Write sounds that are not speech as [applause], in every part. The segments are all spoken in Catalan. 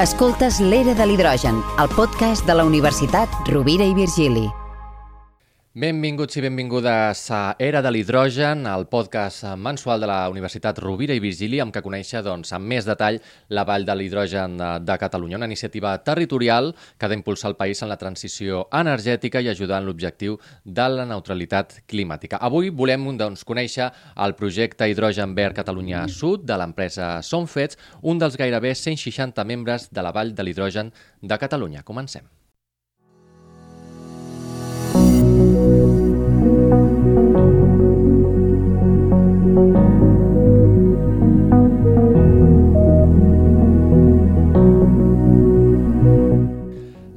Escoltes l'Era de l'Hidrogen, el podcast de la Universitat Rovira i Virgili. Benvinguts i benvingudes a Era de l'Hidrogen, el podcast mensual de la Universitat Rovira i Virgili, amb què conèixer doncs, amb més detall la Vall de l'Hidrogen de, de Catalunya, una iniciativa territorial que ha d'impulsar el país en la transició energètica i ajudar en l'objectiu de la neutralitat climàtica. Avui volem doncs, conèixer el projecte Hidrogen Verd Catalunya Sud de l'empresa Somfets, un dels gairebé 160 membres de la Vall de l'Hidrogen de Catalunya. Comencem.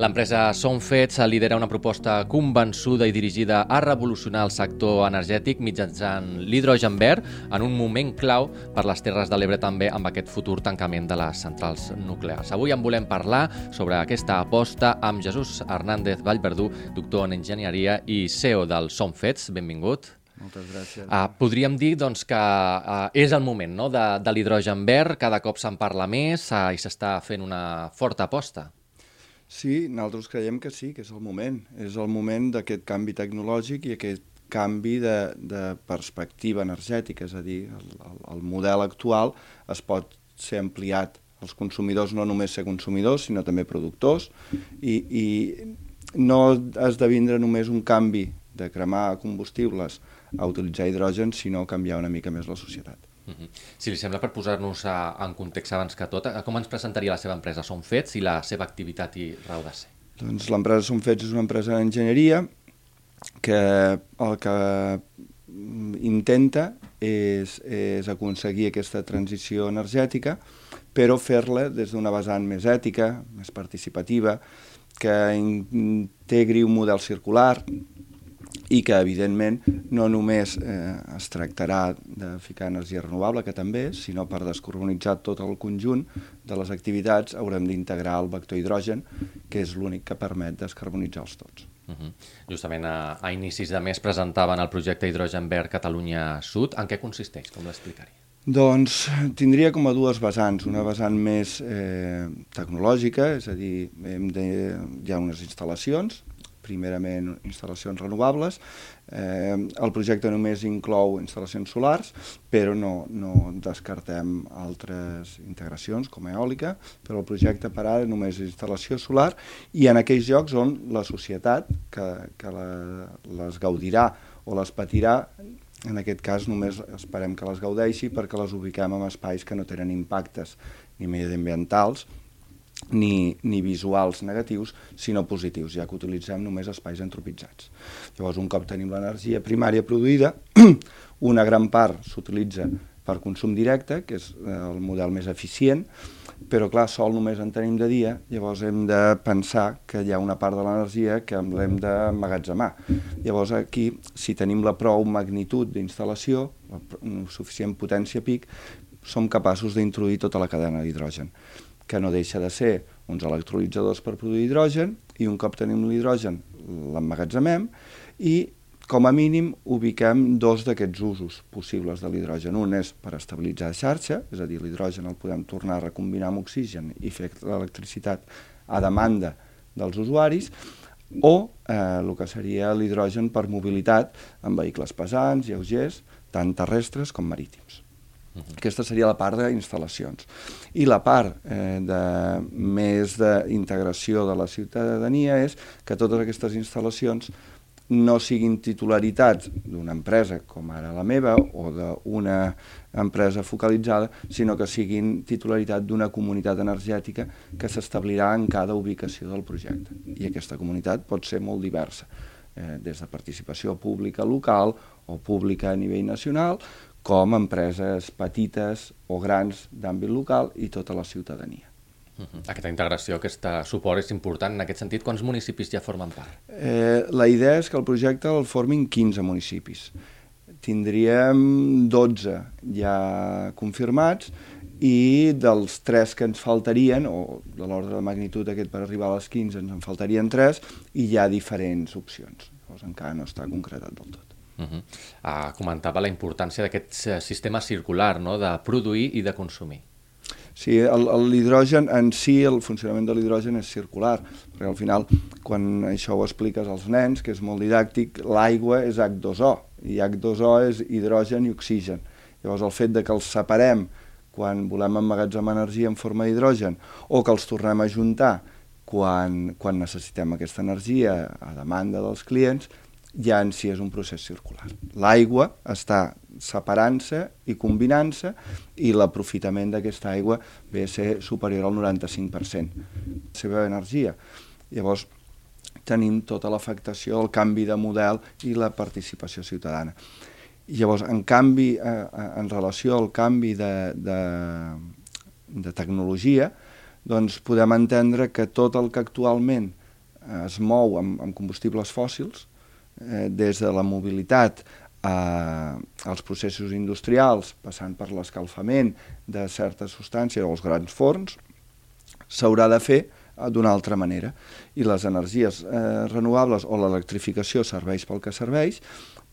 L'empresa Som Fets lidera una proposta convençuda i dirigida a revolucionar el sector energètic mitjançant l'hidrogen verd en un moment clau per les Terres de l'Ebre també amb aquest futur tancament de les centrals nuclears. Avui en volem parlar sobre aquesta aposta amb Jesús Hernández Vallverdú, doctor en enginyeria i CEO del Som Fets. Benvingut. Moltes gràcies. Uh, podríem dir doncs, que uh, és el moment no? de, de l'hidrogen verd, cada cop se'n parla més uh, i s'està fent una forta aposta. Sí, nosaltres creiem que sí, que és el moment. És el moment d'aquest canvi tecnològic i aquest canvi de, de perspectiva energètica, és a dir, el, el, el model actual es pot ser ampliat als consumidors, no només ser consumidors, sinó també productors, i, i no has de vindre només un canvi de cremar combustibles a utilitzar hidrogen, sinó canviar una mica més la societat. -huh. Si li sembla, per posar-nos en context abans que tot, com ens presentaria la seva empresa Som Fets i la seva activitat i raó de ser? Doncs l'empresa Som Fets és una empresa d'enginyeria que el que intenta és, és aconseguir aquesta transició energètica, però fer-la des d'una vessant més ètica, més participativa, que integri un model circular, i que, evidentment, no només eh, es tractarà de ficar energia renovable, que també, sinó per descarbonitzar tot el conjunt de les activitats haurem d'integrar el vector hidrogen, que és l'únic que permet descarbonitzar-los tots. Uh -huh. Justament a, a inicis de mes presentaven el projecte Hidrogen Verd Catalunya Sud. En què consisteix? Com l'explicaria? Doncs tindria com a dues vessants, una vessant més eh, tecnològica, és a dir, hem de, hi ha unes instal·lacions primerament instal·lacions renovables. Eh, el projecte només inclou instal·lacions solars, però no, no descartem altres integracions, com eòlica, però el projecte per ara només és instal·lació solar i en aquells llocs on la societat que, que la, les gaudirà o les patirà en aquest cas només esperem que les gaudeixi perquè les ubiquem en espais que no tenen impactes ni mediambientals ni, ni visuals negatius, sinó positius, ja que utilitzem només espais antropitzats. Llavors, un cop tenim l'energia primària produïda, [clears throat] una gran part s'utilitza per consum directe, que és eh, el model més eficient, però clar, sol només en tenim de dia, llavors hem de pensar que hi ha una part de l'energia que l'hem d'emmagatzemar. Llavors aquí, si tenim la prou magnitud d'instal·lació, la suficient potència pic, som capaços d'introduir tota la cadena d'hidrogen que no deixa de ser uns electrolitzadors per produir hidrogen i un cop tenim l'hidrogen l'emmagatzemem i com a mínim ubiquem dos d'aquests usos possibles de l'hidrogen. Un és per estabilitzar la xarxa, és a dir, l'hidrogen el podem tornar a recombinar amb oxigen i fer l'electricitat a demanda dels usuaris, o eh, el que seria l'hidrogen per mobilitat en vehicles pesants, lleugers, tant terrestres com marítims. Uh -huh. Aquesta seria la part d'instal·lacions. I la part eh, de més d'integració de la ciutadania és que totes aquestes instal·lacions no siguin titularitats d'una empresa com ara la meva o d'una empresa focalitzada, sinó que siguin titularitat d'una comunitat energètica que s'establirà en cada ubicació del projecte. I aquesta comunitat pot ser molt diversa, eh, des de participació pública local o pública a nivell nacional, com empreses petites o grans d'àmbit local i tota la ciutadania. Uh -huh. Aquesta integració, aquest suport és important. En aquest sentit, quants municipis ja formen part? Eh, la idea és que el projecte el formin 15 municipis. Tindríem 12 ja confirmats i dels 3 que ens faltarien, o de l'ordre de magnitud aquest per arribar a les 15 ens en faltarien 3, i hi ha diferents opcions. Llavors encara no està concretat del tot. Uh -huh. uh, comentava la importància d'aquest sistema circular, no? de produir i de consumir. Sí, l'hidrogen en si, el funcionament de l'hidrogen és circular, perquè al final, quan això ho expliques als nens, que és molt didàctic, l'aigua és H2O, i H2O és hidrogen i oxigen. Llavors, el fet de que els separem quan volem emmagatzemar energia en forma d'hidrogen o que els tornem a juntar quan, quan necessitem aquesta energia a demanda dels clients, ja en si és un procés circular. L'aigua està separant-se i combinant-se i l'aprofitament d'aquesta aigua ve a ser superior al 95% la seva energia. Llavors, tenim tota l'afectació del canvi de model i la participació ciutadana. Llavors, en canvi, eh, eh en relació al canvi de, de, de tecnologia, doncs podem entendre que tot el que actualment es mou amb, amb combustibles fòssils, eh, des de la mobilitat a, als processos industrials, passant per l'escalfament de certes substàncies o els grans forns, s'haurà de fer eh, d'una altra manera. I les energies eh, renovables o l'electrificació serveix pel que serveix,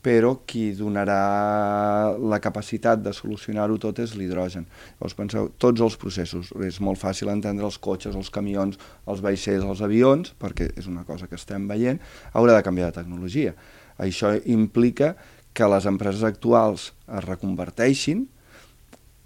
però qui donarà la capacitat de solucionar-ho tot és l'hidrogen. Llavors penseu, tots els processos, és molt fàcil entendre els cotxes, els camions, els vaixells, els avions, perquè és una cosa que estem veient, haurà de canviar de tecnologia. Això implica que les empreses actuals es reconverteixin,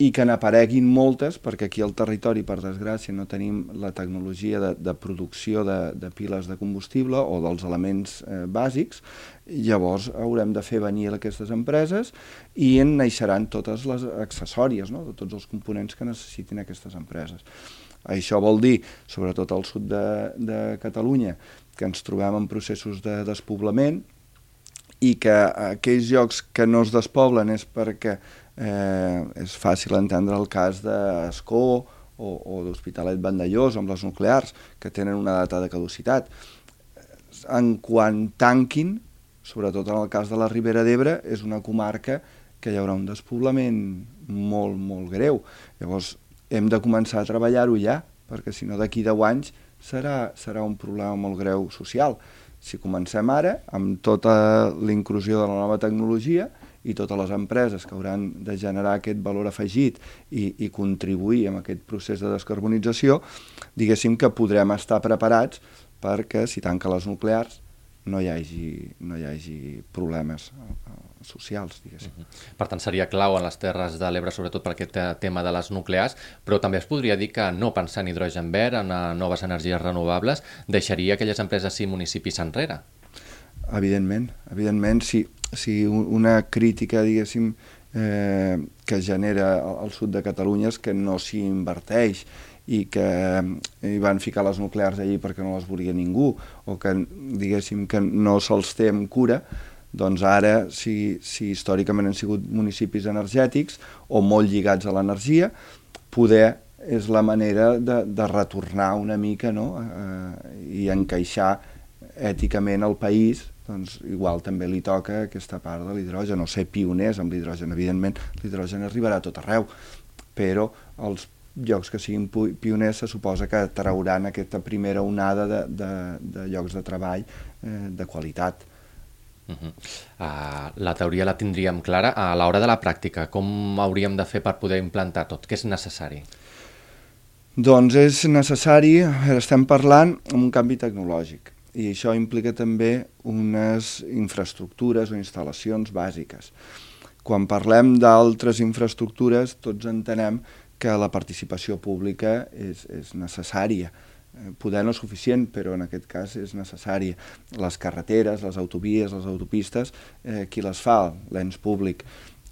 i que n'apareguin moltes, perquè aquí al territori, per desgràcia, no tenim la tecnologia de, de producció de, de piles de combustible o dels elements eh, bàsics, llavors haurem de fer venir aquestes empreses i en naixeran totes les accessòries, no? de tots els components que necessitin aquestes empreses. Això vol dir, sobretot al sud de, de Catalunya, que ens trobem en processos de despoblament i que aquells llocs que no es despoblen és perquè Eh, és fàcil entendre el cas d'Escó o, o d'Hospitalet Vandellós amb les nuclears, que tenen una data de caducitat. En quan tanquin, sobretot en el cas de la Ribera d'Ebre, és una comarca que hi haurà un despoblament molt, molt greu. Llavors, hem de començar a treballar-ho ja, perquè si no d'aquí 10 anys serà, serà un problema molt greu social. Si comencem ara, amb tota l'inclusió de la nova tecnologia, i totes les empreses que hauran de generar aquest valor afegit i, i contribuir amb aquest procés de descarbonització, diguéssim que podrem estar preparats perquè si tanca les nuclears no hi hagi, no hi hagi problemes eh, socials, diguéssim. Uh -huh. Per tant, seria clau en les Terres de l'Ebre, sobretot per aquest tema de les nuclears, però també es podria dir que no pensar en hidrogen verd, en eh, noves energies renovables, deixaria aquelles empreses i municipis enrere? Evidentment, evidentment, si, si una crítica, diguéssim, eh, que genera al sud de Catalunya és que no s'hi inverteix i que eh, hi van ficar les nuclears allí perquè no les volia ningú o que, diguéssim, que no se'ls té en cura, doncs ara, si, si històricament han sigut municipis energètics o molt lligats a l'energia, poder és la manera de, de retornar una mica no? eh, i encaixar èticament el país doncs igual també li toca aquesta part de l'hidrogen, o ser pioners amb l'hidrogen. Evidentment, l'hidrogen arribarà a tot arreu, però els llocs que siguin pioners se suposa que trauran aquesta primera onada de, de, de llocs de treball eh, de qualitat. Uh -huh. uh, la teoria la tindríem clara. A l'hora de la pràctica, com hauríem de fer per poder implantar tot? Què és necessari? Doncs és necessari, estem parlant, un canvi tecnològic i això implica també unes infraestructures o instal·lacions bàsiques. Quan parlem d'altres infraestructures, tots entenem que la participació pública és, és necessària. Eh, poder no és suficient, però en aquest cas és necessària. Les carreteres, les autovies, les autopistes, eh, qui les fa? L'ens públic.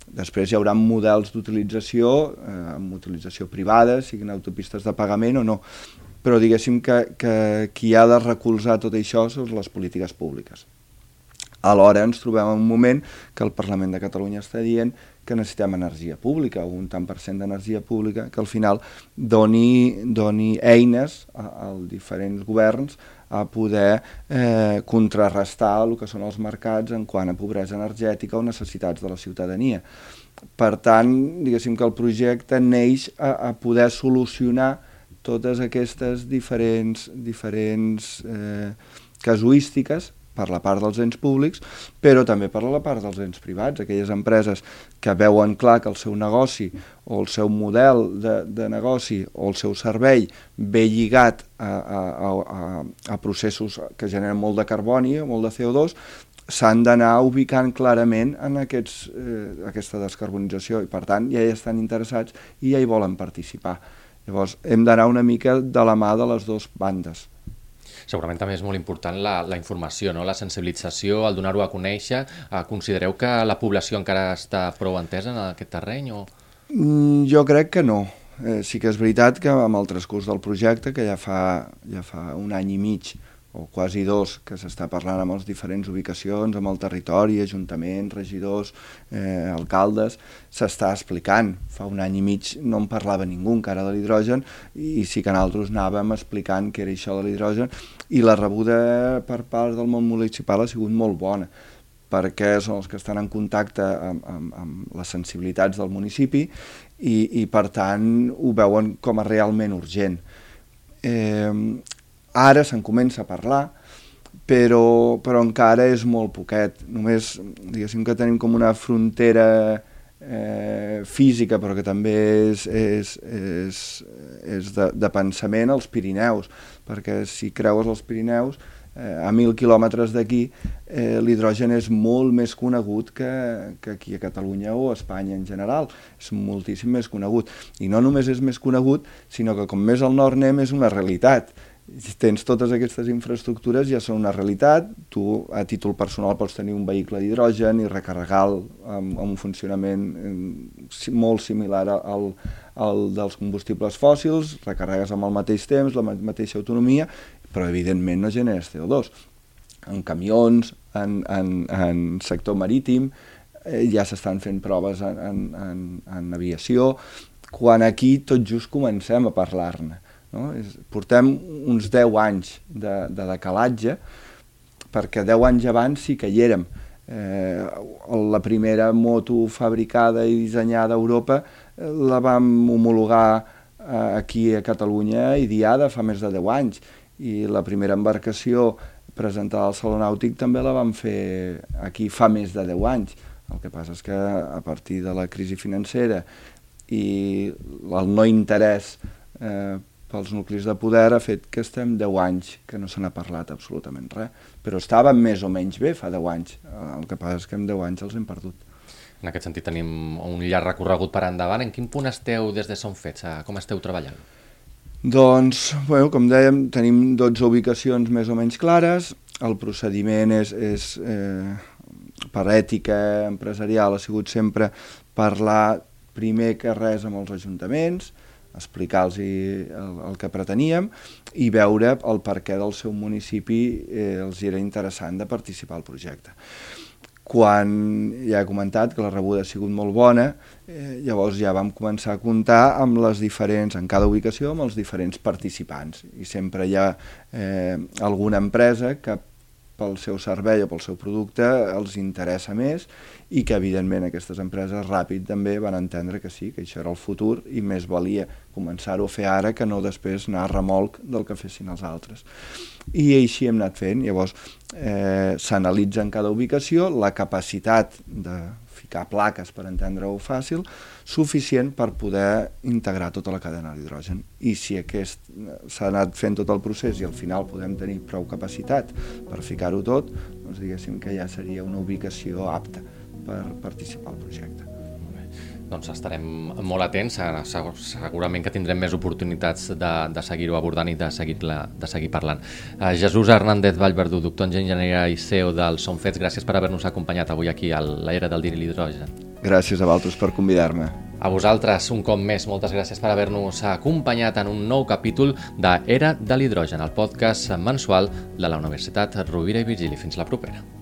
Després hi haurà models d'utilització, eh, amb utilització privada, siguin autopistes de pagament o no però diguéssim que, que qui ha de recolzar tot això són les polítiques públiques. Alhora ens trobem en un moment que el Parlament de Catalunya està dient que necessitem energia pública, un tant per cent d'energia pública, que al final doni, doni eines als diferents governs a poder eh, contrarrestar el que són els mercats en quant a pobresa energètica o necessitats de la ciutadania. Per tant, diguéssim que el projecte neix a, a poder solucionar totes aquestes diferents, diferents eh, casuístiques per la part dels ens públics, però també per la part dels ens privats, aquelles empreses que veuen clar que el seu negoci o el seu model de, de negoci o el seu servei ve lligat a, a, a, a processos que generen molt de carboni o molt de CO2, s'han d'anar ubicant clarament en aquests, eh, aquesta descarbonització i per tant ja hi estan interessats i ja hi volen participar. Llavors hem d'anar una mica de la mà de les dues bandes. Segurament també és molt important la, la informació, no? la sensibilització, el donar-ho a conèixer. Eh, considereu que la població encara està prou entesa en aquest terreny? O... Mm, jo crec que no. Eh, sí que és veritat que amb el transcurs del projecte, que ja fa, ja fa un any i mig o quasi dos, que s'està parlant amb les diferents ubicacions, amb el territori, ajuntaments, regidors, eh, alcaldes, s'està explicant. Fa un any i mig no en parlava ningú encara de l'hidrogen i sí que nosaltres anàvem explicant què era això de l'hidrogen i la rebuda per part del món municipal ha sigut molt bona perquè són els que estan en contacte amb, amb, amb les sensibilitats del municipi i, i per tant ho veuen com a realment urgent. Eh, Ara se'n comença a parlar, però, però encara és molt poquet. Només, diguéssim que tenim com una frontera eh, física, però que també és, és, és, és de, de pensament als Pirineus, perquè si creues els Pirineus, eh, a mil quilòmetres d'aquí, eh, l'hidrogen és molt més conegut que, que aquí a Catalunya o a Espanya en general. És moltíssim més conegut. I no només és més conegut, sinó que com més al nord anem és una realitat tens totes aquestes infraestructures ja són una realitat, tu a títol personal pots tenir un vehicle d'hidrogen i recarregar-lo amb, amb un funcionament molt similar al, al dels combustibles fòssils, recarregues amb el mateix temps, la mateixa autonomia, però evidentment no generes CO2. En camions, en, en, en sector marítim, eh, ja s'estan fent proves en, en, en, en aviació, quan aquí tot just comencem a parlar-ne. No? Portem uns 10 anys de, de decalatge, perquè 10 anys abans sí que hi érem. Eh, la primera moto fabricada i dissenyada a Europa eh, la vam homologar eh, aquí a Catalunya i diada fa més de 10 anys i la primera embarcació presentada al Saló Nàutic també la vam fer aquí fa més de 10 anys. El que passa és que a partir de la crisi financera i el no interès eh, pels nuclis de poder ha fet que estem 10 anys que no se n'ha parlat absolutament res. Però estàvem més o menys bé fa 10 anys. El que passa és que en 10 anys els hem perdut. En aquest sentit tenim un llarg recorregut per endavant. En quin punt esteu des de Som Fets? Com esteu treballant? Doncs, bueno, com dèiem, tenim 12 ubicacions més o menys clares. El procediment és, és eh, per ètica empresarial, ha sigut sempre parlar primer que res amb els ajuntaments, explicar-los el, el que preteníem i veure el perquè del seu municipi eh, els era interessant de participar al projecte. Quan ja he comentat que la rebuda ha sigut molt bona, eh, llavors ja vam començar a comptar amb les diferents, en cada ubicació, amb els diferents participants. I sempre hi ha eh, alguna empresa que pel seu servei o pel seu producte els interessa més i que evidentment aquestes empreses ràpid també van entendre que sí, que això era el futur i més valia començar-ho a fer ara que no després anar a remolc del que fessin els altres. I així hem anat fent, llavors eh, s'analitza en cada ubicació la capacitat de ficar plaques, per entendre-ho fàcil, suficient per poder integrar tota la cadena d'hidrogen. I si aquest s'ha anat fent tot el procés i al final podem tenir prou capacitat per ficar-ho tot, doncs diguéssim que ja seria una ubicació apta per participar al projecte doncs estarem molt atents, segurament que tindrem més oportunitats de, de seguir-ho abordant i de seguir, la, de seguir parlant. Uh, Jesús Hernández Vallverdú, doctor en enginyeria i CEO del Som Fets, gràcies per haver-nos acompanyat avui aquí a l'era del dir i l'hidrogen. Gràcies a vosaltres per convidar-me. A vosaltres, un cop més, moltes gràcies per haver-nos acompanyat en un nou capítol de Era de l'Hidrogen, el podcast mensual de la Universitat Rovira i Virgili. Fins la propera.